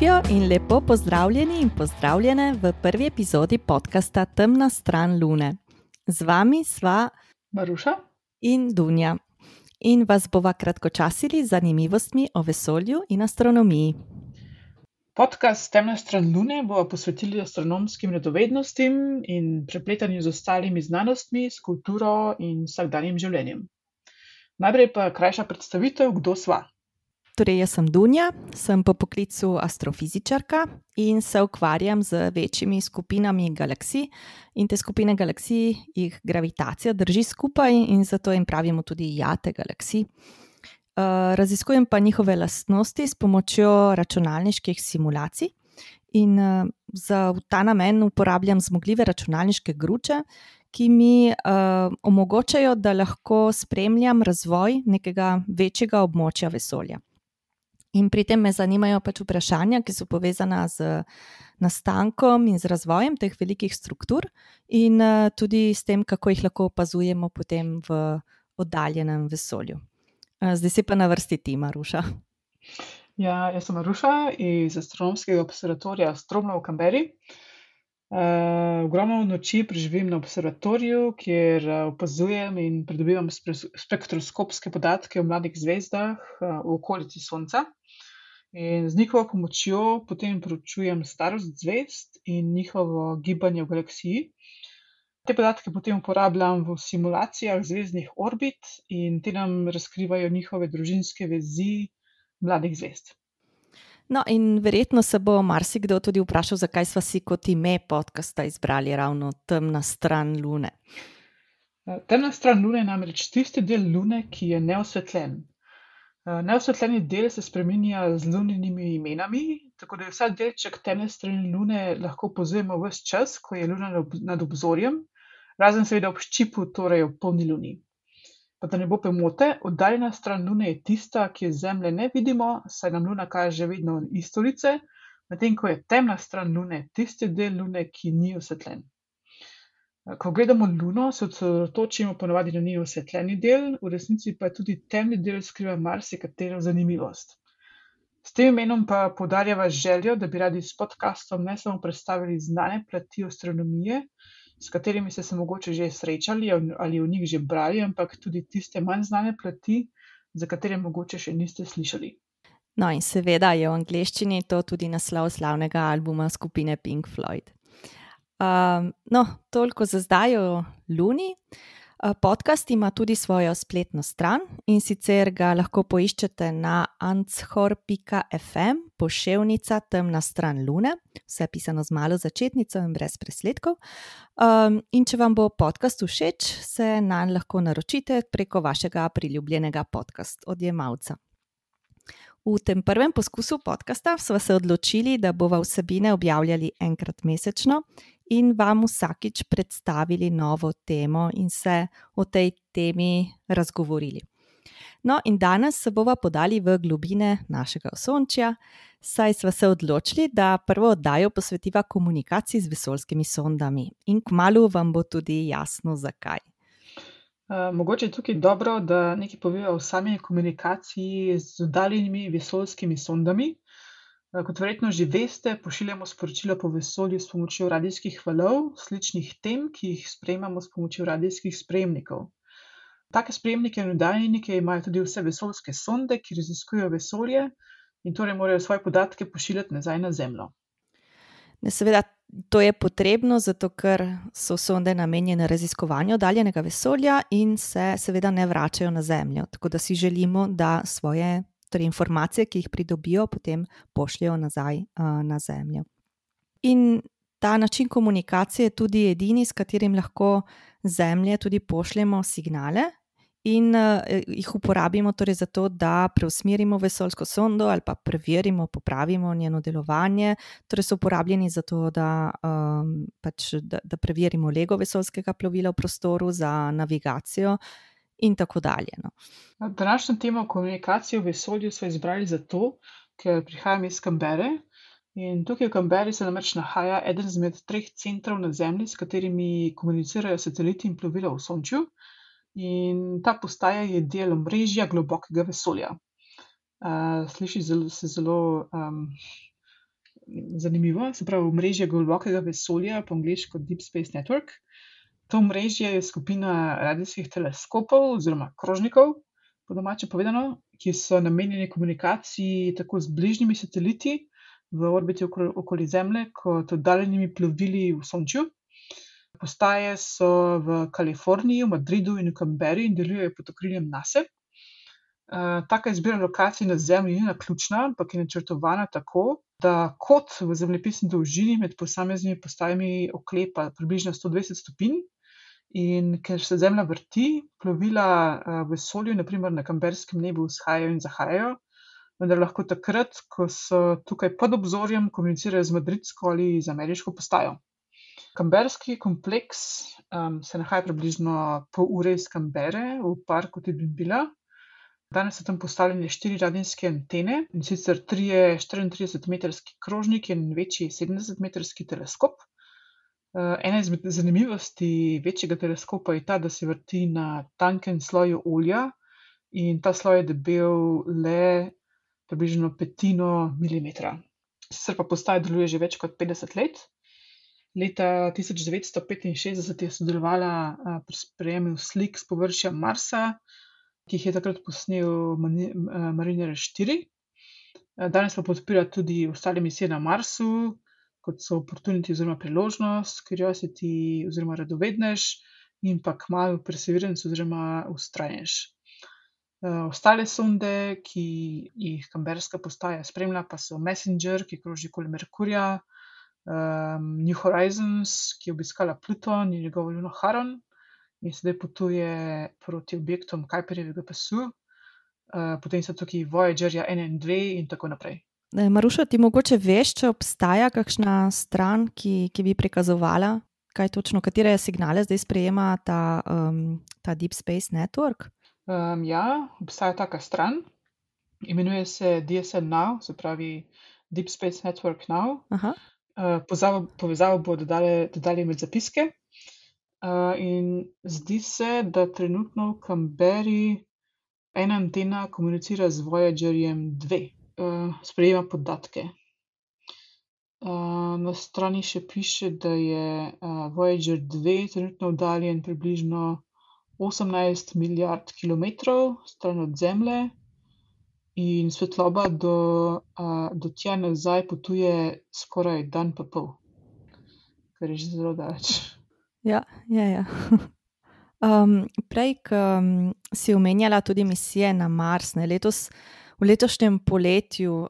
Živijo in lepo pozdravljeni in pozdravljene v prvi epizodi podcasta Temna stran Lune. Z vami sva Maruša in Dunja in vas bova kratkočasili z zanimivostmi o vesolju in astronomiji. Podcast Temna stran Lune bo posvetili astronomskim radovednostim in prepletanju z ostalimi znanostmi, s kulturo in vsakdanjim življenjem. Najprej pa krajša predstavitev, kdo sva. Torej, jaz sem Dunja, sem po poklicu astrofizičarka in se ukvarjam z večjimi skupinami galaksij. In te skupine galaksij jih gravitacija drži skupaj in zato jim pravimo tudi jate galaksij. Uh, raziskujem pa njihove lastnosti s pomočjo računalniških simulacij, in uh, za ta namen uporabljam zmogljive računalniške gruče, ki mi uh, omogočajo, da lahko spremljam razvoj nekega večjega območja vesolja. In pri tem me zanimajo pač vprašanja, ki so povezana z nastankom in z razvojem teh velikih struktur, in uh, tudi s tem, kako jih lahko opazujemo potem v oddaljenem vesolju. Uh, zdaj si pa na vrsti ti, Maruša. Ja, jaz sem Maruša iz astronomskega observatorija Stromno v Kamberi. Uh, ogromno noči preživim na observatoriju, kjer opazujem in pridobivam spektroskopske podatke o mladih zvezdah uh, v okolici Sonca. In z njihovo pomočjo potem proučujem starost zvezd in njihovo gibanje v galaksiji. Te podatke potem uporabljam v simulacijah zvezdnih orbit in ti nam razkrivajo njihove družinske vezi mladih zvezd. No, in verjetno se bo marsikdo tudi vprašal, zakaj smo si kot ime podcasta izbrali ravno temna stran Lune. Temna stran Lune je namreč tisti del Lune, ki je neosvetljen. Eh, neosvetljeni del se spremenja z luninimi imenami, tako da je vsak delček temne strani Lune lahko pozujemo vse čas, ko je Luna nad obzorjem, razen seveda ob ščipu, torej ob polni Luni. Pa da ne bo pomote, oddaljena stran Lune je tista, ki je Zemlje ne vidimo, saj nam Luna kaže vedno istolice, medtem ko je temna stran Lune tisti del Lune, ki ni osvetljen. Ko gledamo Luno, se osredotočimo ponovadi na njen osvetljeni del, v resnici pa tudi temni del skriva marsikatero zanimivost. S tem imenom pa poudarjava željo, da bi radi s podcastom ne samo predstavili znane plati astronomije, s katerimi ste se mogoče že srečali ali o njih že brali, ampak tudi tiste manj znane plati, za katere mogoče še niste slišali. No, in seveda je v angleščini to tudi naslov slavnega albuma skupine Pink Floyd. Um, no, toliko za zdaj o Luni. Podcast ima tudi svojo spletno stran in sicer ga lahko poiščete na anchor.fm, pošiljka temna stran Lune, vse pisano z malo začetnico in brez presledkov. Um, in če vam bo podcast všeč, se na njega lahko naročite preko vašega priljubljenega podcast odjemalca. V tem prvem poskusu podcasta smo se odločili, da bomo vsebine objavljali enkrat mesečno in vam vsakič predstavili novo temo in se o tej temi razgovorili. No, in danes se bomo podali v globine našega osončja, saj smo se odločili, da prvo oddajo posvetiva komunikaciji z vesoljskimi sondami. In kmalo vam bo tudi jasno, zakaj. Uh, mogoče je tukaj dobro, da nekaj povejo o sami komunikaciji z oddaljenimi vesoljskimi sondami. Eh, kot verjetno že veste, pošiljamo sporočila po vesolju s pomočjo radijskih valov, sličnih tem, ki jih sprejemamo s pomočjo radijskih sprejemnikov. Take sprejemnike in oddajnike imajo tudi vse vesoljske sonde, ki raziskujejo vesolje in torej morajo svoje podatke pošiljati nazaj na Zemljo. Ne, seveda, to je potrebno, zato ker so sonde namenjene raziskovanju oddaljenega vesolja in se seveda ne vračajo na Zemljo. Tako da si želimo, da svoje torej informacije, ki jih pridobijo, potem pošljajo nazaj uh, na Zemljo. In ta način komunikacije je tudi edini, s katerim lahko Zemlje tudi pošljemo signale. In uh, jih uporabimo torej zato, da preusmerimo vesoljsko sondo ali pa preverimo, popravimo njeno delovanje. Torej so uporabljeni zato, da, um, pač, da, da preverimo lego vesoljskega plovila v prostoru za navigacijo, uh, in tako dalje. No. Današnjo temo komunikacije v vesolju smo izbrali zato, ker prihajam iz Kambere. In tukaj v Kamberi se namreč nahaja eden izmed treh centrov na Zemlji, s katerimi komunicirajo sateliti in plovila v Sončju. In ta postaja je del mrežja globokega vesolja. Uh, sliši zelo, se zelo um, zanimivo, se pravi, mreže globokega vesolja, po angliško Deep Space Network. To mreže je skupina radijskih teleskopov oziroma krožnikov, po domače povedano, ki so namenjeni komunikaciji tako z bližnjimi sateliti v orbiti okoli Zemlje, kot oddaljenimi plovili v Sončju. Postaje so v Kaliforniji, v Madridu in v Canberri in delujejo pod okriljem NASA. taka izbira lokacij na Zemlji ni naključna, ampak je načrtovana tako, da kot v zemljepisni dolžini med posameznimi postajami oklepa približno sto dvajset stopinj, in ker se Zemlja vrti, plovila, v vesolju, na primer na canberrskem nebu, vzhajajo in zahajajo, vendar lahko takrat, ko so tukaj pod obzorjem, komunicirajo z madridsko ali z ameriško postajo. Canberrski kompleks, se nahaja približno pol ure iz Canberre v parku Tidbinbilla. Danes so tam postavljene štiri radijske antene, in sicer trije štiriintridesetmetrski krožniki in večji sedemdesetmetrski teleskop. Ena izmed zanimivosti večjega teleskopa je ta, da se vrti na tankem sloju olja in ta sloj je debel le približno petino milimetra. Sicer pa postaja deluje že več kot petdeset let. Leta tisoč devetsto petinšestdeset je sodelovala, pri sprejemu slik s površja Marsa, ki jih je takrat posnel Mariner štiri. danes pa podpira tudi ostale misije na Marsu, kot so Opportunity oziroma Priložnost, Curiosity oziroma Radovednež in pa kmalu Perseverance oziroma Vztrajnež. ostale sonde, ki jih canberrska postaja spremlja, pa so Messenger, ki kroži okoli Merkurja, New Horizons, ki je obiskala Pluton in njegovo luno Haron in sedaj potuje proti objektom Kuiperjevega pasu. potem so tukaj Voyagerja ena in dve in tako naprej. Maruša, ti mogoče veš, če obstaja kakšna stran, ki, ki bi prikazovala, kaj točno, katere signale zdaj sprejema ta, ta Deep Space Network? ja, obstaja taka stran. Imenuje se DSNow, se pravi Deep Space Network Now. povezavo bodo dodale, dodali med zapiske. in zdi se, da trenutno v Canberri ena antena komunicira z Voyagerjem dve. Sprejema podatke. na strani še piše, da je, Voyager dve trenutno oddaljen približno osemnajst milijard kilometrov stran od Zemlje in svetloba do, do tja in nazaj potuje skoraj dan pa pol. Kar je že zelo daleč. Ja, je, ja. prej, ke si omenjala tudi misije na Mars, ne, letos, v letošnjem poletju,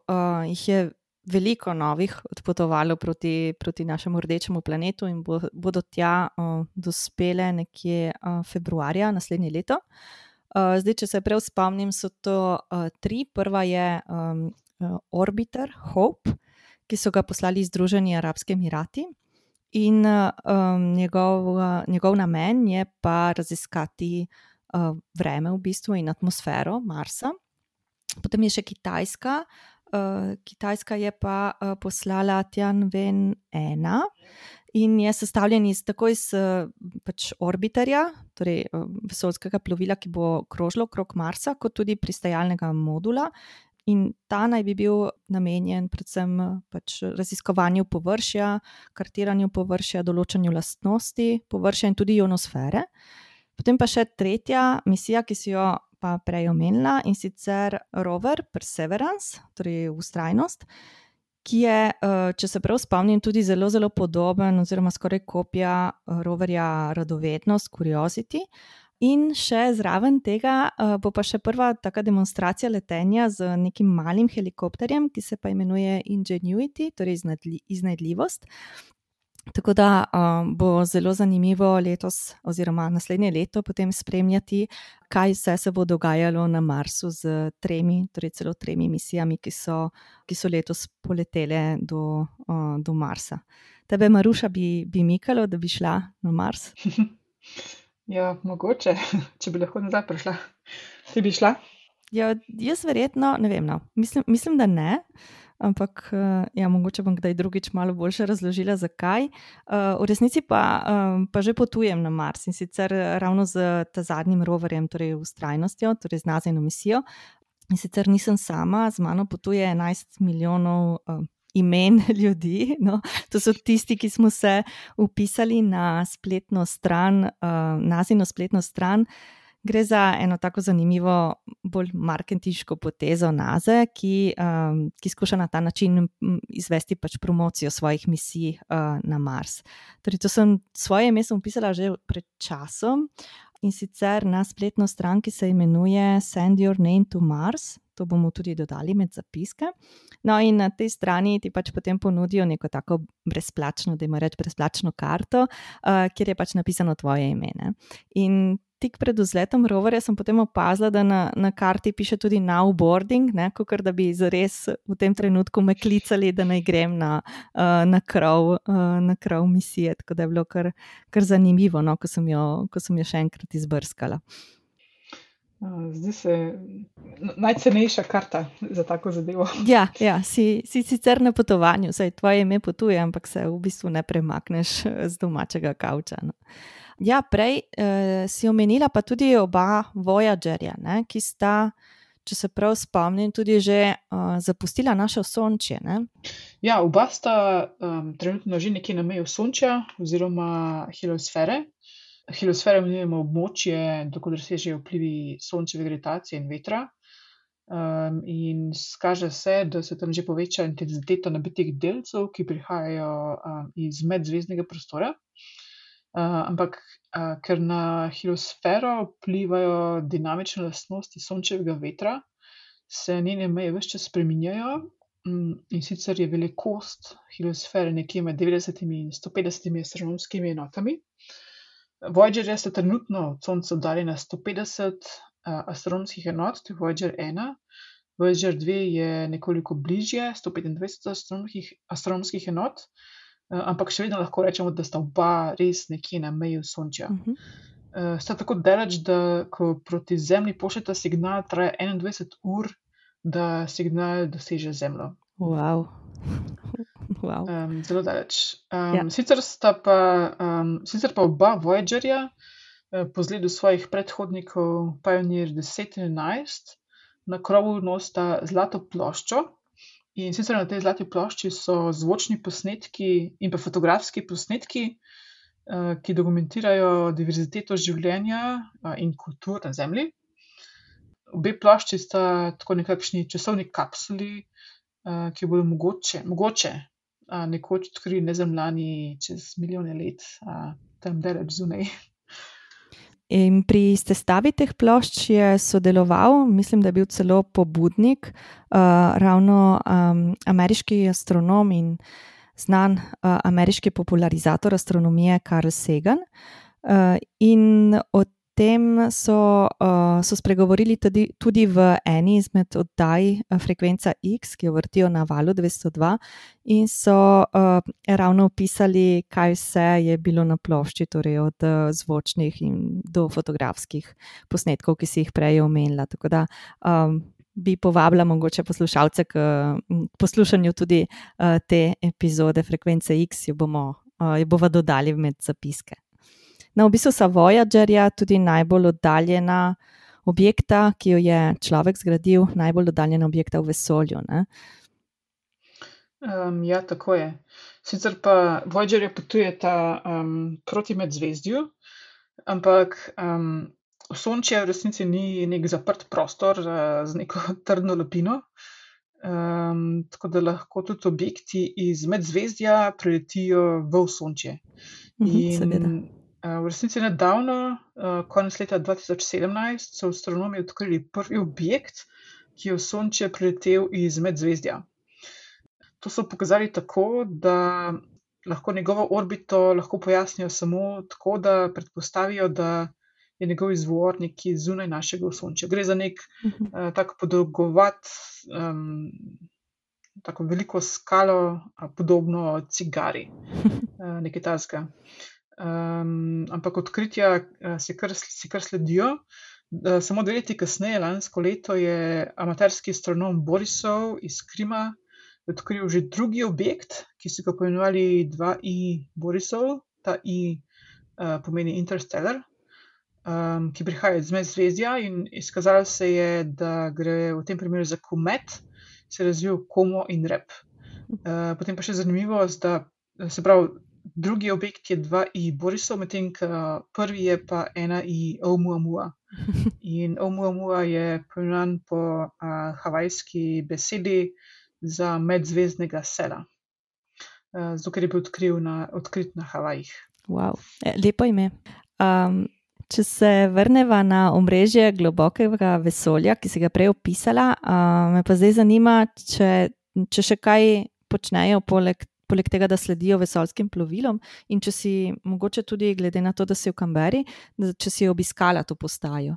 jih je veliko novih odpotovalo proti, proti našemu rdečemu planetu in bodo tja, dospele nekje, februarja naslednje leto. zdaj, če se prav spomnim, so to, tri, prva je, Orbiter Hope, ki so ga poslali Združeni arabski emirati. In, njegov, njegov namen je pa raziskati, vreme v bistvu in atmosfero Marsa. Potem je še Kitajska, Kitajska je pa, poslala Tianwen ena in je sestavljen iz, tako iz, pač orbiterja, torej, vesoljskega plovila, ki bo krožilo okrog Marsa, kot tudi pristajalnega modula. In ta naj bi bil namenjen predvsem pač raziskovanju površja, kartiranju površja, določanju lastnosti površja in tudi ionosfere. Potem pa še tretja misija, ki si jo pa prej omenila, in sicer rover Perseverance, torej Vztrajnost, ki je, če se prav spomnim, tudi zelo, zelo podoben oziroma skoraj kopija, roverja Radovednost, Curiosity. In še zraven tega, bo pa še prva taka demonstracija letenja z nekim malim helikopterjem, ki se pa imenuje Ingenuity, torej iznajdljivost. Tako da, bo zelo zanimivo letos oziroma naslednje leto potem spremljati, kaj vse se bo dogajalo na Marsu s tremi, torej celo tremi misijami, ki so, ki so letos poletele do, do Marsa. Tebe, Maruša, bi, bi mikalo, da bi šla na Mars? Ja, mogoče, če bi lahko nazaj prišla. Ti bi šla? Ja, jaz verjetno, ne vem, no, mislim, mislim, da ne. Ampak, ja, mogoče bom kdaj drugič malo boljše razložila, zakaj. v resnici pa, pa že potujem na Mars, in sicer ravno s ta zadnjim roverjem, torej Vztrajnostjo, torej z Nasino misijo. In sicer nisem sama, z mano potuje enajst milijonov, imen ljudi. No. To so tisti, ki smo se upisali na spletno stran, uh, nazino spletno stran. Gre za eno tako zanimivo, bolj marketinško potezo Naze, ki, um, ki skuša na ta način izvesti pač promocijo svojih misij uh, na Mars. Torej, to sem svoje ime upisala že pred časom in sicer na spletno stran, ki se imenuje Send Your Name to Mars. To bomo tudi dodali med zapiske. No, in na tej strani ti pač potem ponudijo neko tako brezplačno, da imaš brezplačno karto, uh, kjer je pač napisano tvoje ime. Ne? In tik pred vzletom roverja sem potem opazila, da na, na karti piše tudi now boarding, kot da bi zares v tem trenutku me klicali, da naj grem na, uh, na, krov, uh, na krov misije. Tako da je bilo kar, kar zanimivo, no, ko, sem jo, ko sem jo še enkrat izbrskala. Zdi se najcenejša karta za tako zadevo. Ja, ja si, si sicer na potovanju, saj tvoje ime potuje, ampak se v bistvu ne premakneš z domačega kavča. No. Ja, prej eh, si omenila pa tudi oba Voyagerja, ne, ki sta, če se prav spomnim, tudi že uh, zapustila naše Sončje. Ne? Ja, oba sta um, trenutno že nekje na meju Sončja oziroma heliosfere. Heliosfere imenujemo območje, dokler sežejo vplivi Sončeve gravitacije in vetra. Um, in skaže se, da se tam že poveča intenziteta nabitih delcev, ki prihajajo um, iz medzvezdnega prostora. Uh, ampak, uh, ker na heliosfero vplivajo dinamične lastnosti sončevega vetra, se njene meje vse čas spreminjajo. Um, in sicer je velikost heliosfere nekje med 90 in 150 astronomskimi enotami. Voyager je trenutno od Sonca oddaljena 150 uh, astronomskih enot, to je Voyager 1. Voyager 2 je nekoliko bližje, 125 astronomskih, astronomskih enot. Eh, ampak še vedno lahko rečemo, da sta oba res nekje na meji sončja. Uh -huh. uh, sta tako daleč, da ko proti Zemlji pošljete signal, traja 21 ur, da signal doseže Zemljo. Wow. Wow. Um, zelo daleč. Um, ja. sicer, pa, um, sicer pa oba Voyagerja, uh, po zgledu svojih predhodnikov, Pioneer 10 in 11, na krovu nosita zlato ploščo, In sicer na tej zlati plošči so zvočni posnetki in pa fotografski posnetki, eh, ki dokumentirajo diverziteto življenja eh, in kultur na Zemlji. Obe plošči sta tako nekakšni časovni kapsuli, eh, ki bodo mogoče, mogoče nekoč odkrili nezemljani čez milijone let, tam daleč zunaj. In pri sestavi teh plošč je sodeloval, mislim, da je bil celo pobudnik, uh, ravno um, ameriški astronom in znan uh, ameriški popularizator astronomije Karl Sagan. Uh, in od tem so, uh, so spregovorili tudi, tudi v eni izmed oddaj uh, Frekvenca X, ki jo vrtijo na valu 202, in so uh, ravno opisali, kaj vse je bilo na plošči, torej od uh, zvočnih do fotografskih posnetkov, ki si jih prej omenila. Tako da um, bi povabila mogoče poslušalce k poslušanju tudi uh, te epizode Frekvence X, jo bomo, uh, jo bomo dodali med zapiske. Na no, obisu Voyagerja tudi najbolj oddaljena objekta, ki jo je človek zgradil, najbolj oddaljena objekta v vesolju. Um, ja, tako je. Sicer pa Voyager potuje um, proti medzvezdju, ampak um, Sončje v resnici ni nek zaprt prostor uh, z neko trdno lupino. Um, tako da lahko tudi objekti iz medzvezdja preletijo v Sončje. Mhm, In Eh, v resnici nedavno, eh, konec leta 2017, so astronomi odkrili prvi objekt, ki je v Sončje priletel iz medzvezdja. To so pokazali tako, da lahko njegovo orbito lahko pojasnijo samo tako, da predpostavijo, da je njegov izvor nekje zunaj našega Sončja. Gre za nek uh, tako podolgovat, um, tako veliko skalo, podobno cigari, uh, nekaj tasga. Um, ampak odkritja uh, se, kar, se kar sledijo. Uh, samo dve leti kasneje, lansko leto, je amaterski astronom Borisov iz Krima odkril že drugi objekt, ki so ga poimenovali 2I Borisov. Ta I uh, pomeni Interstellar, um, ki prihaja iz Medzvezdja in izkazalo se je, da gre v tem primeru za komet, se je razvil Komo in Rep. Uh, potem pa še zanimivost, da se pravi, drugi objekt je 2i Borisov, medtem ko prvi je pa 1i Oumuamua. In Oumuamua je poimenovan po uh, havajski besedi za medzvezdnega sela, uh, zato ker je bil odkril na, odkrit na Havajih. Wow. E, lepo ime. Um, če se vrnemo na omrežje globokega vesolja, ki si ga prej opisala, uh, me pa zdaj zanima, če, če še kaj počnejo poleg poleg tega, da sledijo vesolskim plovilom. In če si mogoče tudi, glede na to, da si v Kamberi, da, če si obiskala to postajo.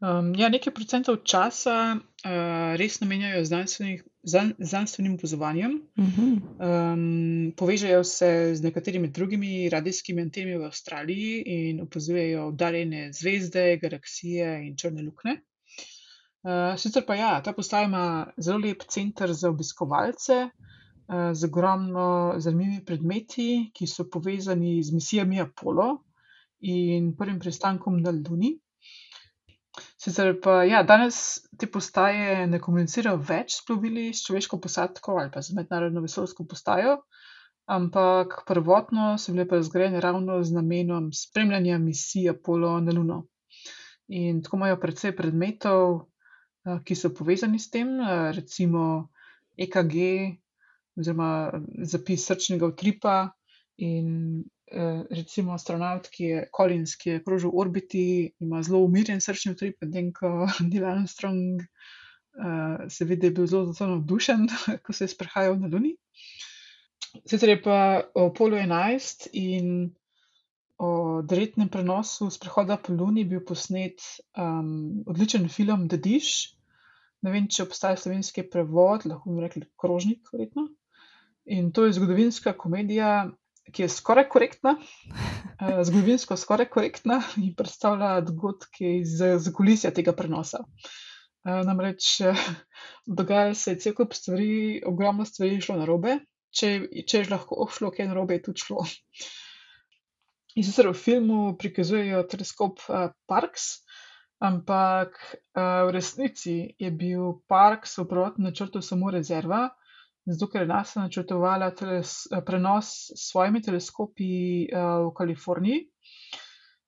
Um, ja, nekaj procentov časa uh, res namenjajo znanstvenim opazovanjem. Uh -huh. um, povežejo se z nekaterimi drugimi radijskimi antenami v Avstraliji in opazujejo oddaljene zvezde, galaksije in črne luknje. Uh, sicer pa ja, ta postaja ima zelo lep center za obiskovalce, Eh, z ogromno zanimivimi predmeti, ki so povezani z misijami Apollo in prvim pristankom na Luni. Sicer pa ja, danes te postaje ne komunicirajo več s plovili, s človeško posadko ali pa z mednarodno vesoljsko postajo, ampak prvotno so bile pa zgrajene ravno z namenom spremljanja misij Apollo na Luno. In tako imajo precej predmetov, eh, ki so povezani s tem, eh, recimo EKG, oziroma zapis srčnega utripa. In eh, recimo astronaut, ki je Collins, ki je krožil v orbiti, ima zelo umirjen srčni utrip, medtem ko Neil Armstrong eh, se vidi, da je bil zelo navdušen, ko se je sprehajal na Luni. Sicer je pa o Apollo 11 in o direktnem prenosu sprehoda po Luni bil posnet um, odličen film The Dish. Ne vem, če obstaja slovenski prevod, lahko bi rekli krožnik, verjetno. In to je zgodovinska komedija, ki je skoraj korektna, eh, zgodovinsko skoraj korektna in predstavlja dogodke iz zakulisja tega prenosa. Eh, namreč eh, dogaja se cel kup stvari, ogromno stvari je šlo na robe, če, če je lahko šlo kaj na robe, je tudi šlo. In sicer v filmu prikazujejo teleskop Parks, ampak v resnici je bil Parks v prvotnem načrtu samo rezerva zato ker je NASA načrtovala teles, prenos s svojimi teleskopi uh, v Kaliforniji,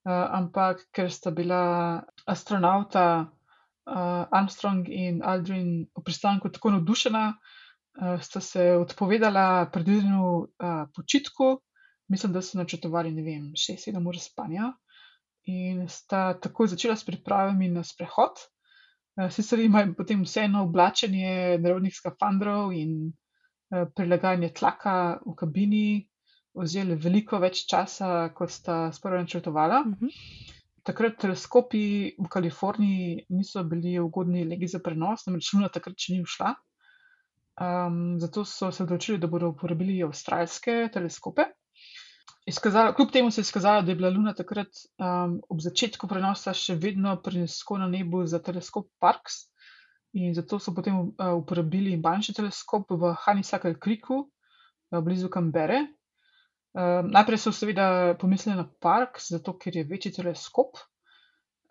uh, ampak ker sta bila astronauta uh, Armstrong in Aldrin v pristanku tako navdušena, uh, sta se odpovedala predvidenemu uh, počitku. Mislim, da so načrtovali, ne vem, 6-7 ur spanja in sta takoj začela s pripravami na sprehod. Sicer imajo potem vseeno oblačenje nerodnih skafandrov in Eh, prilagajanje tlaka v kabini vzeli veliko več časa, kot sta sprva načrtovala. Uh mhm. -huh. Takrat teleskopi v Kaliforniji niso bili ugodni legi za prenos, namreč Luna takrat še ni ušla. Um, zato so se odločili, da bodo uporabili avstralske teleskope. Izkazalo, kljub temu se je izkazalo, da je bila Luna takrat um, ob začetku prenosa še vedno prenisko na nebu za teleskop Parks, In zato so potem uh, uporabili manjši teleskop v Honeysuckle Creeku, uh, blizu Canberre. Uh, najprej so seveda pomislili na park, zato ker je večji teleskop.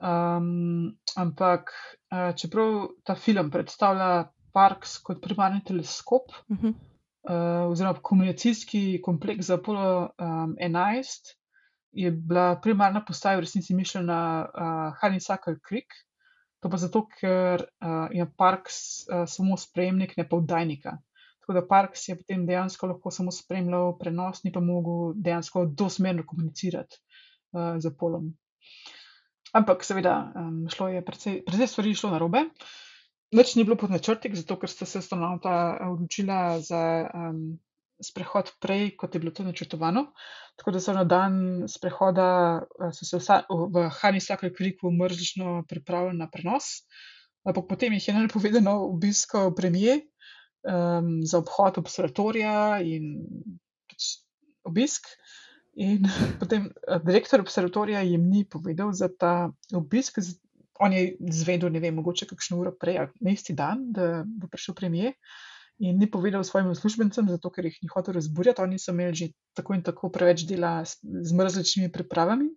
Um, ampak uh, čeprav ta film predstavlja park kot primarni teleskop, uh -huh. uh, oziroma komunikacijski kompleks za Apollo um, 11, je bila primarna postaja v resnici mišljena na uh, Honeysuckle Creek. To pa zato, ker uh, je park uh, samo spremnik, ne pa vdajnika. Tako da park je potem dejansko lahko samo spremljal prenos, ni pa mogel dejansko dosmerno komunicirati uh, z polom. Ampak seveda, um, šlo je precej, precej stvari šlo na robe. Več ni bilo pod načrtek, zato ker sta se astronauta odločila za um, sprehod prej, kot je bilo to načrtovano. Tako da so na dan sprehoda eh, se vsa, v Honeysuckle Creeku mrzlično pripravili na prenos. Ampak potem jih je nenapovedano obiskal premije um, za obhod observatorija in pač obisk. In potem eh, direktor observatorija jim ni povedal za ta obisk. On je zvedel, ne vem, mogoče kakšno uro prej, na isti dan, da bo prišel premije in ni povedal svojim uslužbencem, zato ker jih ni hotel razburjati. Oni so imeli že tako in tako preveč dela z, z različnimi pripravami.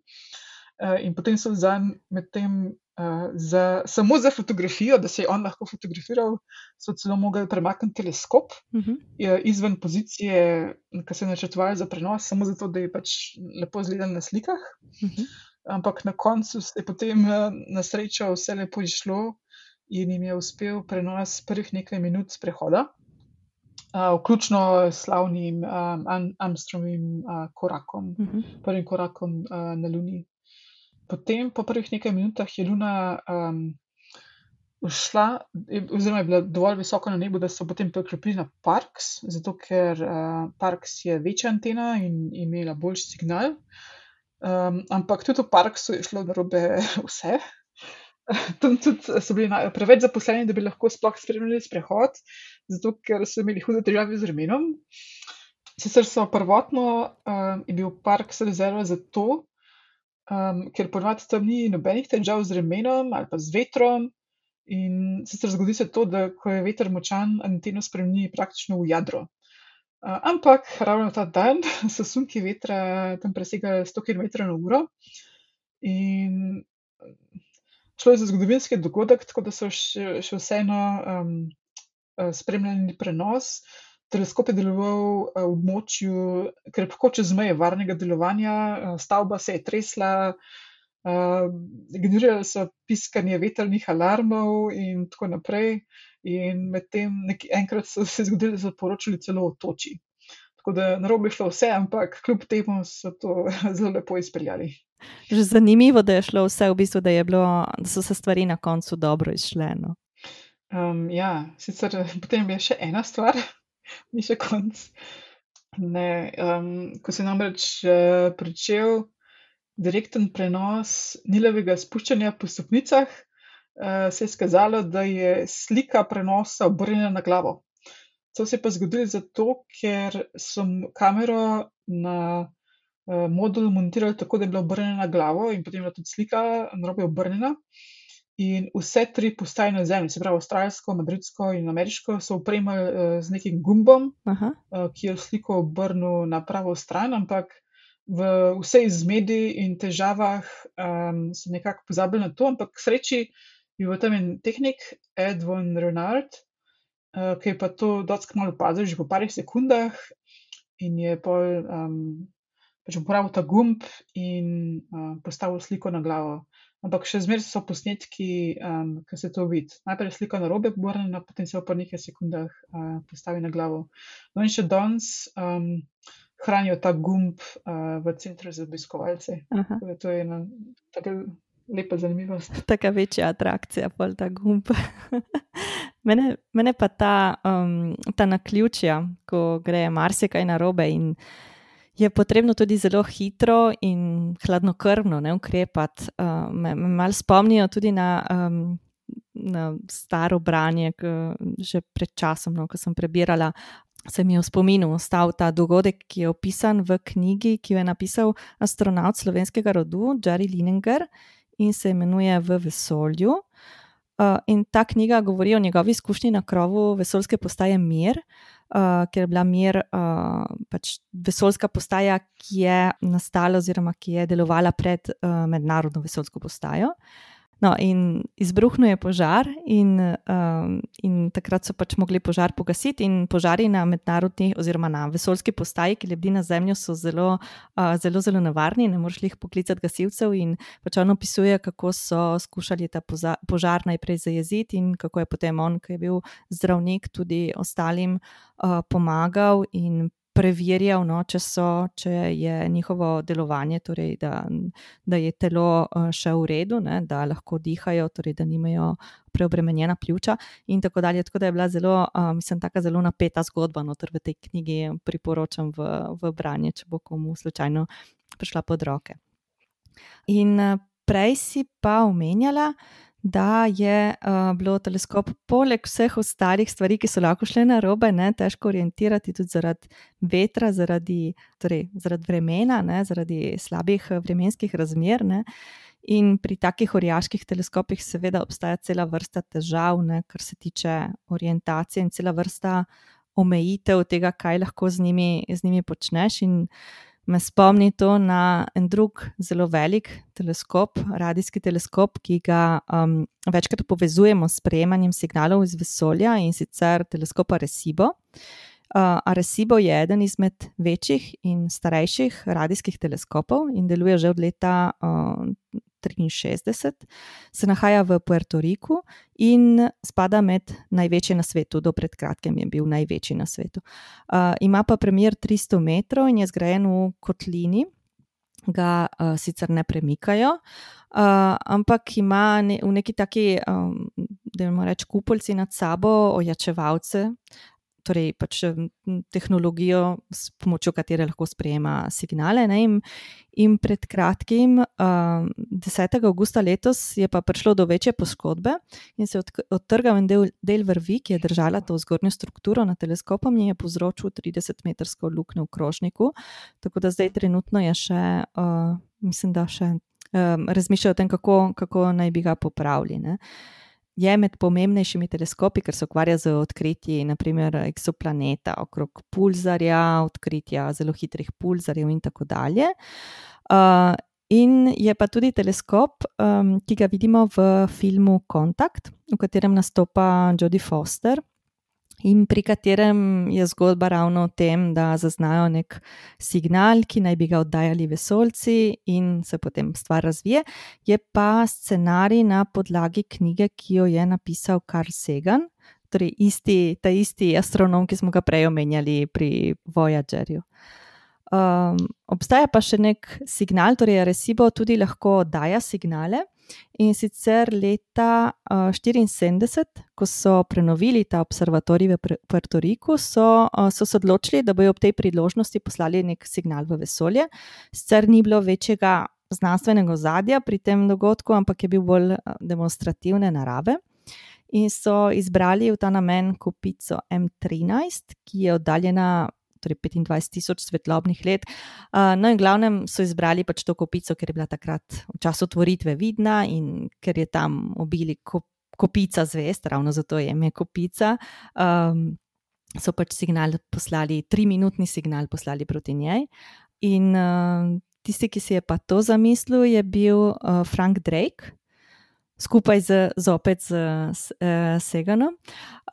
Uh, in potem so zanj med tem Uh, za, samo za fotografijo, da se je on lahko fotografiral, so celo mogli premakniti teleskop uh Mhm. -huh. izven pozicije, ki se je načrtovala za prenos, samo zato, da je pač lepo izgledal na slikah. Mhm. Ampak na koncu je potem eh, na srečo vse lepo išlo in jim je uspel prenos prvih nekaj minut sprehoda, uh, vključno s slavnim um, Am- Armstrongovim uh, korakom, Mhm. prvim korakom uh, na Luni. Potem, po prvih nekaj minutah, je Luna um, ušla, je- oziroma je bila dovolj visoko na nebu, da so potem preklopili na Parks, zato ker uh, Parks je večja antena in imela boljši signal. Um, ampak tudi v Parksu je šlo narobe vse. Tam tudi so bili na- preveč zaposleni, da bi lahko sploh spremljali sprehod, zato ker so imeli hude težave z vremenom. Sicer so prvotno um, je bil park rezerva za to, um, ker ponavadi tam ni nobenih težav z vremenom ali pa z vetrom. In sicer zgodi se to, da ko je veter močan, anteno spremeni praktično v jadro. Uh, ampak ravno ta dan so sunki vetra tam presegali 100 km/h. In šlo je za zgodovinski dogodek, tako da so še, še vseeno um, spremljali prenos. Teleskop je deloval eh, v območju krepko čez meje varnega delovanja, eh, stavba se je tresla, generirali so piskanje vetrnih alarmov in tako naprej. In medtem enkrat so se zgodili, da so poročali celo o toči. Tako da narobe je šlo vse, ampak kljub temu so to zelo lepo izpeljali. Že zanimivo, da je šlo vse v bistvu, da, je bilo, da so se stvari na koncu dobro izšle. No. Um, ja, sicer potem je še ena stvar, ni še konc. Ne, um, ko je namreč uh, pričel direkten prenos Nilovega spuščanja po stopnicah, uh, se je skazalo, da je slika prenosa obrnjena na glavo. To se je pa zgodilo zato, ker so m- kamero na uh, modul montirali tako, da je bila obrnjena na glavo, in potem je bila tudi slika narobe obrnjena. In vse tri postaje na Zemlji, se pravi avstralsko, madridsko in ameriško, so opremili uh, z nekim gumbom, Aha, uh, ki je sliko obrnil na pravo stran, ampak v vsej zmedi in težavah um, so nekako pozabili na to. Ampak k sreči je bil tam en tehnik, Ed von Renard, uh, ki je pa to dosti kmalu opazil, že po parih sekundah, in je pol um, pač uporabil ta gumb in uh, postavil sliko na glavo. Ampak še zmeraj so posnetki, um, ki se to vidi. Najprej je slika na robe obrnjena, potem se jo po nekaj sekundah uh, postavi na glavo. No in še danes um, hranijo ta gumb uh, v centru za obiskovalce. aha. Tako to je ena taka lepa zanimivost. Taka večja atrakcija, pol ta gumb. mene, mene pa ta, um, ta naključja, ko gre marsikaj narobe in je potrebno tudi zelo hitro in hladnokrvno ne, ukrepati. Uh, me, me malo spomnijo tudi na, um, na staro branje, k, že pred časom, no, ko sem prebirala. Se mi je v spominu ostal ta dogodek, ki je opisan v knjigi, ki jo je napisal astronaut slovenskega rodu, Jerry Lininger, in se imenuje V vesolju. Uh, in ta knjiga govori o njegovi izkušnji na krovu vesoljske postaje Mir, uh, ker je bila Mir uh, pač vesoljska postaja, ki je nastala oziroma ki je delovala pred uh, mednarodno vesoljsko postajo. No, in izbruhnil je požar, in, um, in takrat so pač mogli požar pogasiti. In požari na mednarodni, oziroma na vesoljski postaji, ki lebdi na Zemljo, so zelo, uh, zelo, zelo nevarni, ne moreš jih poklicati gasilcev. In pač on opisuje, kako so skušali ta poza- požar najprej zajeziti, in kako je potem on, ki je bil zdravnik, tudi ostalim uh, pomagal in preverjal, no, če, so, če je njihovo delovanje, torej da, da je telo uh, še v redu, ne, da lahko dihajo, torej da nimajo preobremenjena pljuča, in tako dalje. Tako da je bila zelo, uh, mislim, tako zelo napeta zgodba, no, ter v tej knjigi priporočam v, v branje, če bo komu slučajno prišla pod roke. In uh, prej si pa omenjala, da je uh, bilo teleskop poleg vseh ostalih stvari, ki so lahko šle na robe, ne, težko orientirati tudi zaradi vetra, zaradi, torej, zaradi vremena, ne, zaradi slabih eh, vremenskih razmer. Ne. In pri takih orjaških teleskopih, seveda, obstaja cela vrsta težav, ne, kar se tiče orientacije, in cela vrsta omejitev tega, kaj lahko z njimi, z njimi počneš. In me spomni to na en drug zelo velik teleskop, radijski teleskop, ki ga um, večkrat povezujemo s prejemanjem signalov iz vesolja in sicer teleskop Arecibo. Uh, Arecibo je eden izmed večjih in starejših radijskih teleskopov in deluje že od leta uh, 63, se nahaja v Puerto Riku in spada med največje na svetu, do pred kratkim je bil največji na svetu. Uh, ima pa premjer 300 metrov in je zgrajen v kotlini. Ga uh, sicer ne premikajo, uh, ampak ima ne, v neki taki, um, da imamo reči, kupolci nad sabo, ojačevalce, torej pač tehnologijo, s pomočjo katere lahko sprejema signale. In, in pred kratkim, uh, 10. augusta letos, je pa prišlo do večje poškodbe in se je odtrgal en del, del vrvi, ki je držala to zgornjo strukturo na teleskopu in je povzročil 30-metrsko luknjo v krožniku. Tako da zdaj trenutno je še, uh, mislim, da še. Razmišljajo o tem, kako, kako naj bi ga popravili. Uh, je med pomembnejšimi teleskopi, ker se ukvarja z odkritji, naprimer, eksoplaneta, okrog pulzarja, odkritja zelo hitrih pulzarjev in tako dalje. Uh, in je pa tudi teleskop, um, ki ga vidimo v filmu Kontakt, v katerem nastopa Jodie Foster in pri katerem je zgodba ravno o tem, da zaznajo nek signal, ki naj bi ga oddajali vesolci in se potem stvar razvije. Je pa scenarij na podlagi knjige, ki jo je napisal Karl Sagan, torej isti, ta isti astronom, ki smo ga prej omenjali pri Voyagerju. Um, obstaja pa še nek signal, torej Recibo tudi lahko daja signale. In sicer leta 1974, uh, ko so prenovili ta observatorij v Puerto Riku, so, uh, so se odločili, da bodo ob tej priložnosti poslali nek signal v vesolje. Sicer ni bilo večjega znanstvenega zadja pri tem dogodku, ampak je bil bolj demonstrativne narave. In so izbrali v ta namen kupico M13, ki je oddaljena torej 25 tisoč svetlobnih let. No, in glavnem so izbrali pač to kopico, ker je bila takrat v času otvoritve vidna in ker je tam obili kopica zvest, ravno zato je ime kopica. Um, so pač signal poslali, tri minutni signal poslali proti njej. In uh, tisti, ki si je pa to zamislil, je bil uh, Frank Drake skupaj z, zopet z, z uh, Seganom.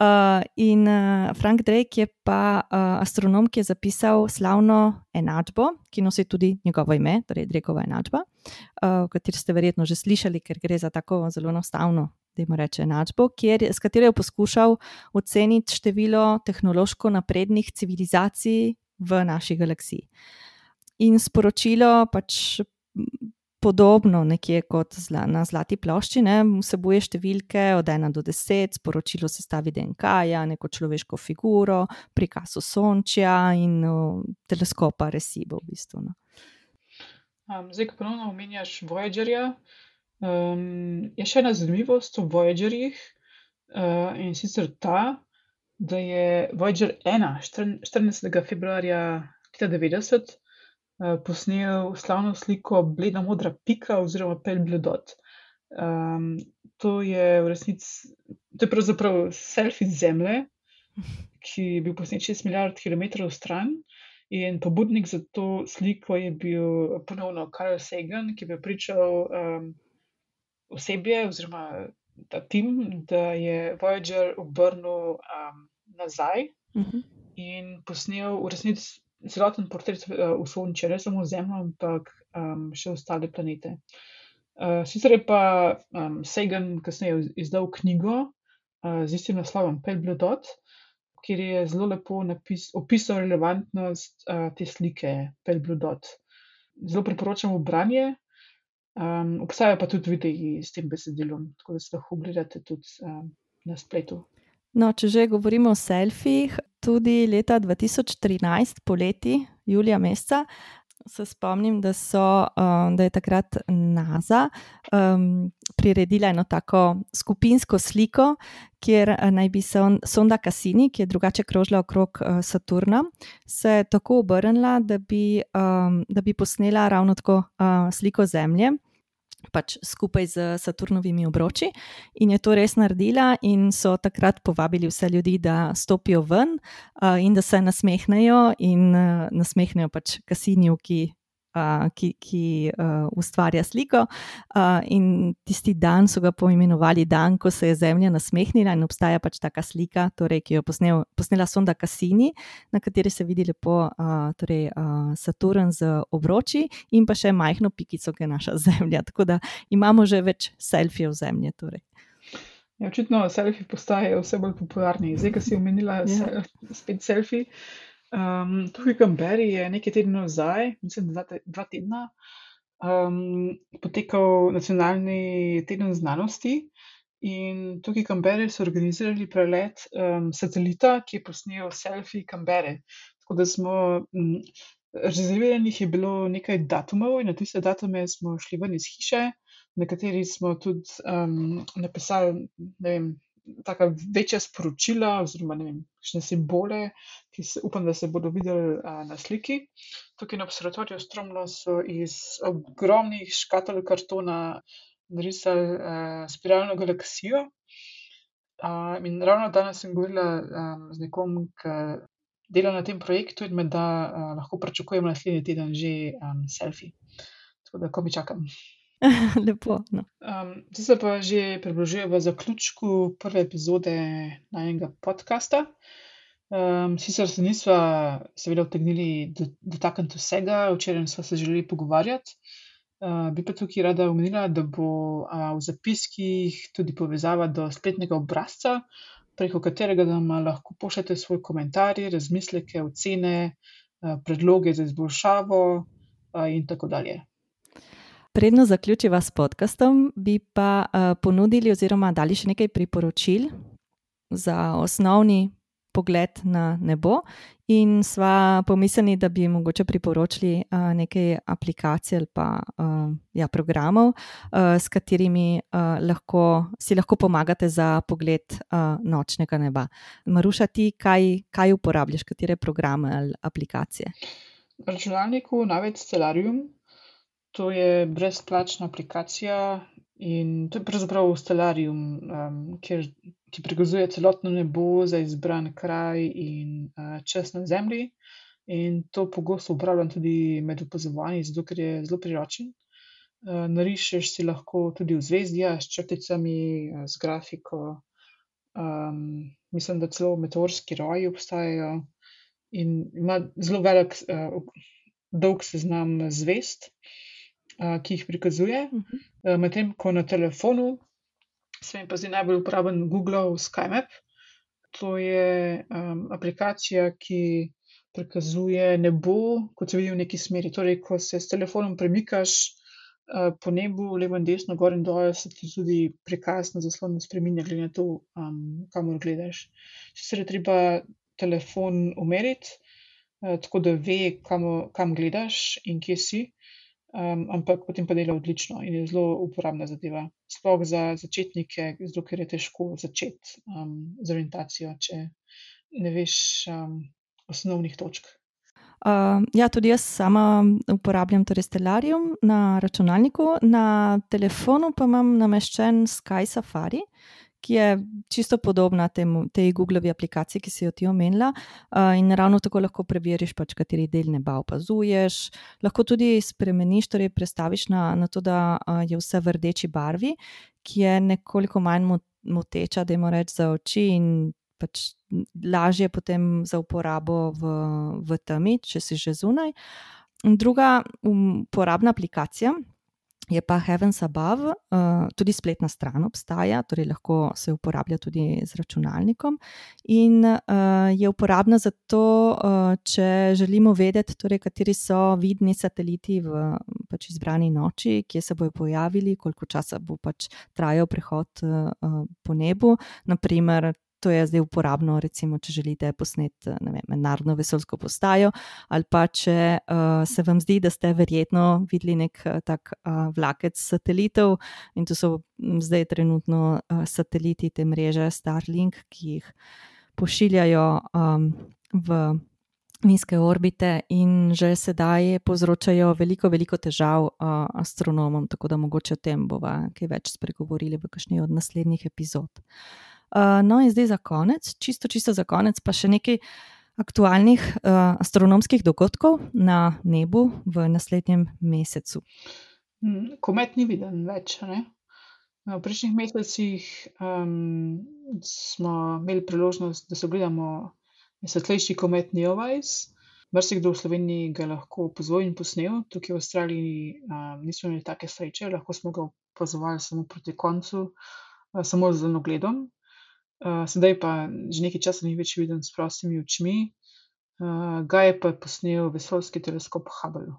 Uh, in uh, Frank Drake je pa uh, astronom, ki je zapisal slavno enačbo, ki nosi tudi njegovo ime, torej Drakova enačba, uh, o kateri ste verjetno že slišali, ker gre za tako zelo enostavno. Da jim reče enačbo, kjer, s katero je poskušal oceniti število tehnološko naprednih civilizacij v naši galaksiji. In sporočilo pač podobno nekje kot zla, na zlati plošči, ne, vsebuje številke od 1 do 10, sporočilo sestavi DNK, -ja, neko človeško figuro, prikaz sončja in uh, teleskopa Recibo. V bistvu, no. um, zdaj, ko ponovno omenjaš Voyagerja, um, je še ena zanimivost o Voyagerjih uh, in sicer ta, da je Voyager 1, 14. februarja 1990. Eh, posnel slavno sliko Bleda modra pika oziroma Pel Bledot. Um, to je v resnici, to je pravzaprav selfie Zemlje, ki je bil posnet 6 milijard km stran. In pobudnik za to sliko je bil ponovno Karl Sagan, ki je pričal um, osebje oziroma ta tim, da je Voyager obrnil um, nazaj uh mhm. -huh. in posnel v resnici celoten portret uh, v Sončju, ne samo Zemljo, ampak um, še ostale planete. Uh, sicer je pa um, Sagan kasneje izdal knjigo uh, z istim naslovom Pel Blue Dot, kjer je zelo lepo napis, opisal relevantnost uh, te slike Pel Blue Dot. Zelo priporočam branje. Um, obstajajo pa tudi videi s tem besedilom, tako da se lahko ogledate tudi um, na spletu. No, če že govorimo o selfijih, tudi leta 2013, poleti, julija meseca, se spomnim, da, so, um, da je takrat NASA um, priredila eno tako skupinsko sliko, kjer uh, naj bi se sonda Cassini, ki je drugače krožila okrog uh, Saturna, se tako obrnila, da bi, um, da bi posnela ravno tako uh, sliko Zemlje. Pač skupaj z Saturnovimi obroči in je to res naredila, in so takrat povabili vse ljudi, da stopijo ven uh, in da se nasmehnejo in uh, nasmehnejo pač Kasinju, ki ki, ki uh, ustvarja sliko. Uh, in tisti dan so ga poimenovali dan, ko se je Zemlja nasmehnila in obstaja pač taka slika, torej, ki jo je posnel, posnela sonda Cassini, na kateri se vidi lepo uh, torej, uh, Saturn z obroči in pa še majhno pikico, ki je naša Zemlja. Tako da imamo že več selfijev Zemlje. Torej. Ja, očitno selfiji postajajo vse bolj popularni. Zdaj, ki si omenila ja. spet selfiji. Um, tukaj v Kamberi je nekaj tednov nazaj, mislim, dva, dva tedna, um, potekal nacionalni teden znanosti. In tukaj v Kamberi so organizirali prelet um, satelita, ki je posnel selfie Kambere. Tako da smo, um, rezerviranih je bilo nekaj datumov in na tiste datume smo šli ven iz hiše, na kateri smo tudi um, napisali, ne vem, taka večja sporočila, oziroma ne vem, kakšne simbole, ki se, upam, da se bodo videli a, na sliki. Tukaj na observatoriju Stromlo so iz ogromnih škatol kartona narisali a, spiralno galaksijo. A, in ravno danes sem govorila a, z nekom, ki dela na tem projektu in me da a, lahko pričakujem naslednji teden že a, selfie. Tako da, ko mi čakam. Lepo. No. Um, zdaj se pa že približujemo zaključku prve epizode najmenjega podcasta. Um, sicer se nismo, seveda, vtegnili dotakniti vsega, o čem smo se želeli pogovarjati. Uh, bi pa tukaj rada omenila, da bo uh, v zapiskih tudi povezava do spletnega obrazca, preko katerega nam lahko pošljete svoj komentar, razmisleke, ocene, uh, predloge za izboljšavo uh, in tako dalje. Predno zaključiva s podkastom, bi pa uh, ponudili oziroma dali še nekaj priporočil za osnovni pogled na nebo. In sva pomislili, da bi mogoče priporočili uh, nekaj aplikacij ali pa uh, ja, programov, uh, s katerimi uh, lahko, si lahko pomagate za pogled uh, nočnega neba. Maruša, ti kaj, kaj uporabljaš, katere programe ali aplikacije? Na računalniku največ Stellarium, To je brezplačna aplikacija in to je pravzaprav Stellarium, um, kjer ti prikazuje celotno nebo za izbran kraj in uh, čas na Zemlji. In to pogosto uporabljam tudi med opazovanji, zato ker je zelo priročen. Uh, narišeš si lahko tudi v zvezdja s črticami, uh, z grafiko. Um, mislim, da celo meteorski roji obstajajo in ima zelo velik, uh, dolg seznam zvezd ki jih prikazuje. Uh, Medtem ko na telefonu se mi pa zdi najbolj uporaben Google SkyMap. To je um, aplikacija, ki prikazuje nebo, kot se vidi v neki smeri. Torej, ko se s telefonom premikaš uh, po nebu, levo in desno, gor in dol, se ti tudi prikaz na zaslonu spremenja, glede na to, um, kamor gledaš. Sicer je treba telefon umeriti, uh, tako da ve, kam, kam gledaš in kje si um, ampak potem pa dela odlično in je zelo uporabna zadeva. Sploh za začetnike, zato ker je težko začeti um, z orientacijo, če ne veš um, osnovnih točk. Uh, ja, tudi jaz sama uporabljam torej Stellarium na računalniku, na telefonu pa imam nameščen Sky Safari, ki je čisto podobna temu, tej Googleovi aplikaciji, ki si jo ti omenila. Uh, in ravno tako lahko preveriš, pač, kateri del neba opazuješ. Lahko tudi spremeniš, torej prestaviš na, na to, da uh, je vse v rdeči barvi, ki je nekoliko manj moteča, da ima reč za oči in pač lažje potem za uporabo v, v temi, če si že zunaj. Druga uporabna aplikacija, je pa Heavens Above, uh, tudi spletna stran obstaja, torej lahko se uporablja tudi z računalnikom. In uh, je uporabna zato, uh, če želimo vedeti, torej, kateri so vidni sateliti v pač izbrani noči, kje se bodo pojavili, koliko časa bo pač trajal prehod uh, po nebu. Naprimer, to je zdaj uporabno, recimo, če želite posneti mednarodno vesoljsko postajo, ali pa če uh, se vam zdi, da ste verjetno videli nek uh, tak uh, vlakec satelitov in to so zdaj trenutno uh, sateliti te mreže Starlink, ki jih pošiljajo um, v nizke orbite in že sedaj povzročajo veliko, veliko težav uh, astronomom, tako da mogoče o tem bova kaj več spregovorili v kakšni od naslednjih epizod. Uh, no, in zdaj za konec, čisto, čisto za konec, pa še nekaj aktualnih uh, astronomskih dogodkov na nebu v naslednjem mesecu. Mm, komet ni viden več. Ne? V prejšnjih mesecih um, smo imeli priložnost, da se ogledamo svetlejši komet Neowise. Mrzikdo v Sloveniji ga lahko opazuje in posnel, tukaj v Avstraliji um, nismo imeli take sreče, lahko smo ga opazovali samo proti koncu, uh, samo z ogledom. Uh, sedaj pa že nekaj časa ni več viden s prostimi očmi, uh, ga je pa posnel vesoljski teleskop Hubble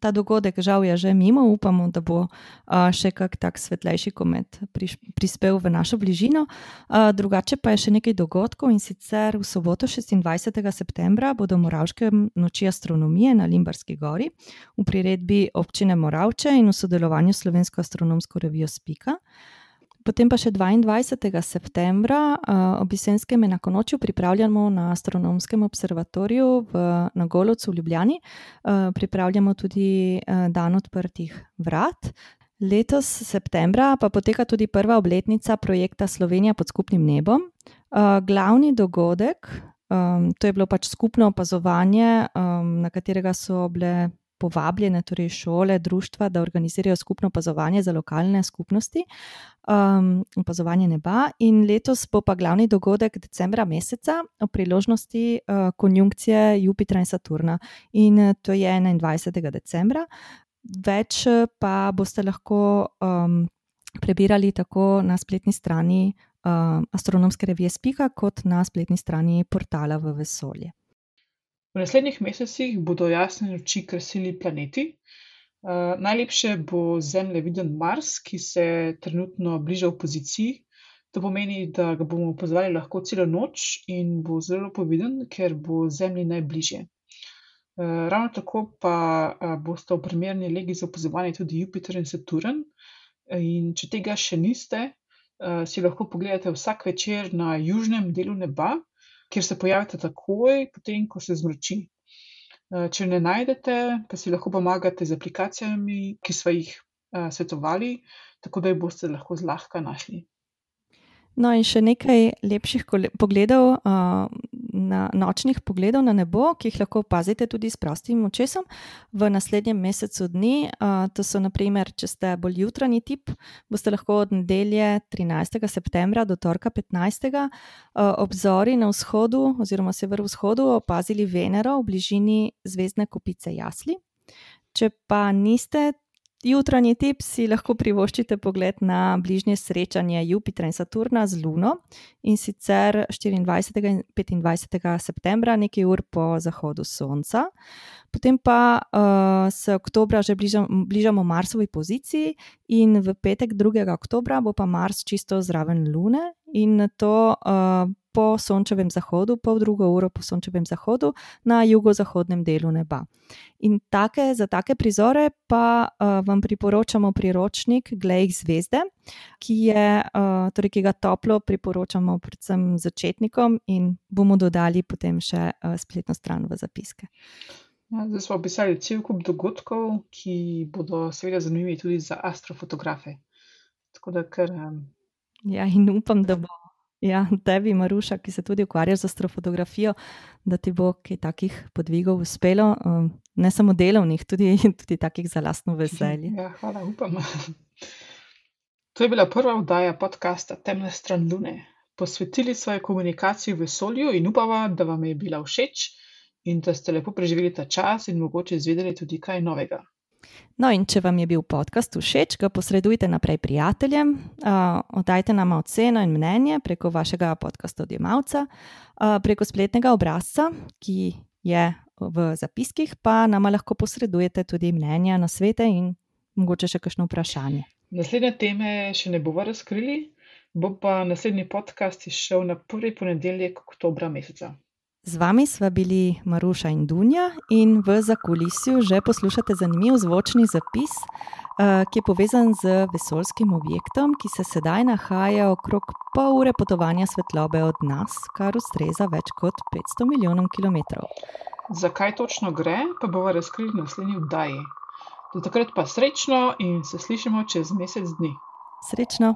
ta dogodek žal je že mimo, upamo, da bo uh, še kak tak svetlejši komet priš, prispel v našo bližino. Uh, drugače pa je še nekaj dogodkov in sicer v soboto 26. septembra bodo Moravške noči astronomije na Limbarski gori v priredbi občine Moravče in v sodelovanju Slovensko astronomsko revijo Spika. Potem pa še 22. septembra uh, ob jesenskem enakonočju pripravljamo na astronomskem observatoriju v Nagolovcu v Ljubljani. Uh, pripravljamo tudi uh, dan odprtih vrat. Letos, septembra, pa poteka tudi prva obletnica projekta Slovenija pod skupnim nebom. Uh, glavni dogodek, um, to je bilo pač skupno opazovanje, um, na katerega so bile povabljene, torej šole, društva, da organizirajo skupno opazovanje za lokalne skupnosti, um, opazovanje neba. In letos bo pa glavni dogodek decembra meseca o priložnosti uh, konjunkcije Jupitra in Saturna, in uh, to je 21. decembra. Več uh, pa boste lahko um, prebirali tako na spletni strani uh, astronomske revije Spika, kot na spletni strani portala v vesolje. Naslednjih mesecih bodo jasne noči krasili planeti. Uh, najlepše bo zemljeviden Mars, ki se trenutno bliža opoziciji. To pomeni, da ga bomo opazovali lahko celo noč in bo zelo poviden, ker bo Zemlji najbližje. Uh, ravno tako pa uh, boste v primerni legi za opazovanje tudi Jupiter in Saturn. In če tega še niste, si lahko pogledate vsak večer na južnem delu neba, kjer se pojavite takoj, potem, ko se zmrači. Eh, če ne najdete, pa si lahko pomagate z aplikacijami, ki smo jih uh, svetovali, tako da jih boste lahko zlahka našli. No, in še nekaj lepših pogledov, uh, na, nočnih pogledov na nebo, ki jih lahko opazite tudi s prostim očesom v naslednjem mesecu dni. Uh, to so, naprimer, če ste bolj jutranji tip, boste lahko od nedelje 13. septembra do torka 15. Uh, obzori na vzhodu oziroma severovzhodu opazili Venero v bližini zvezdne kopice Jasli. Če pa niste Jutranji tip si lahko privoščite pogled na bližnje srečanje Jupitra in Saturna z Luno in sicer 24. in 25. septembra, nekaj ur po zahodu Sonca. Potem pa uh, se oktobra že bližam, bližamo Marsovi poziciji in v petek 2. oktobra bo pa Mars čisto zraven Lune in to uh, po sončevem zahodu, pol drugo uro po sončevem zahodu na jugozahodnem delu neba. In take, za take prizore pa uh, vam priporočamo priročnik Glej zvezde, ki, je, uh, torej, ki ga toplo priporočamo predvsem začetnikom in bomo dodali potem še uh, spletno stran v zapiske. Ja, zdaj smo opisali cel kup dogodkov, ki bodo seveda zanimivi tudi za astrofotografe. Da, ker, um... Ja, in upam, da bo Ja, tebi, Maruša, ki se tudi ukvarjaš z astrofotografijo, da ti bo kaj takih podvigov uspelo, um, ne samo delovnih, tudi, tudi takih za lastno veselje. Ja, hvala, upam. To je bila prva oddaja podcasta Temna stran Lune. Posvetili svoje komunikacije v vesolju in upava, da vam je bila všeč in da ste lepo preživeli ta čas in mogoče izvedeli tudi kaj novega. No, in če vam je bil podcast všeč, ga posredujte naprej prijateljem, uh, oddajte nam oceno in mnenje preko vašega podcasta odjemalca, uh, preko spletnega obrazca, ki je v zapiskih, pa nam lahko posredujete tudi mnenja na svete in mogoče še kakšno vprašanje. Naslednje teme še ne bomo razkrili, bo pa naslednji podcast izšel na prvi ponedeljek oktobra meseca. Z vami sva bili Maruša in Dunja, in v zakulisju že poslušate zanimiv zvočni zapis uh, ki je povezan z vesoljskim objektom, ki se sedaj nahaja okrog pol ure potovanja svetlobe od nas, kar ustreza več kot 500 milijonom kilometrov. Zakaj točno gre, pa bomo razkrili v naslednji oddaji. Do takrat pa srečno in se slišimo čez mesec dni. Srečno!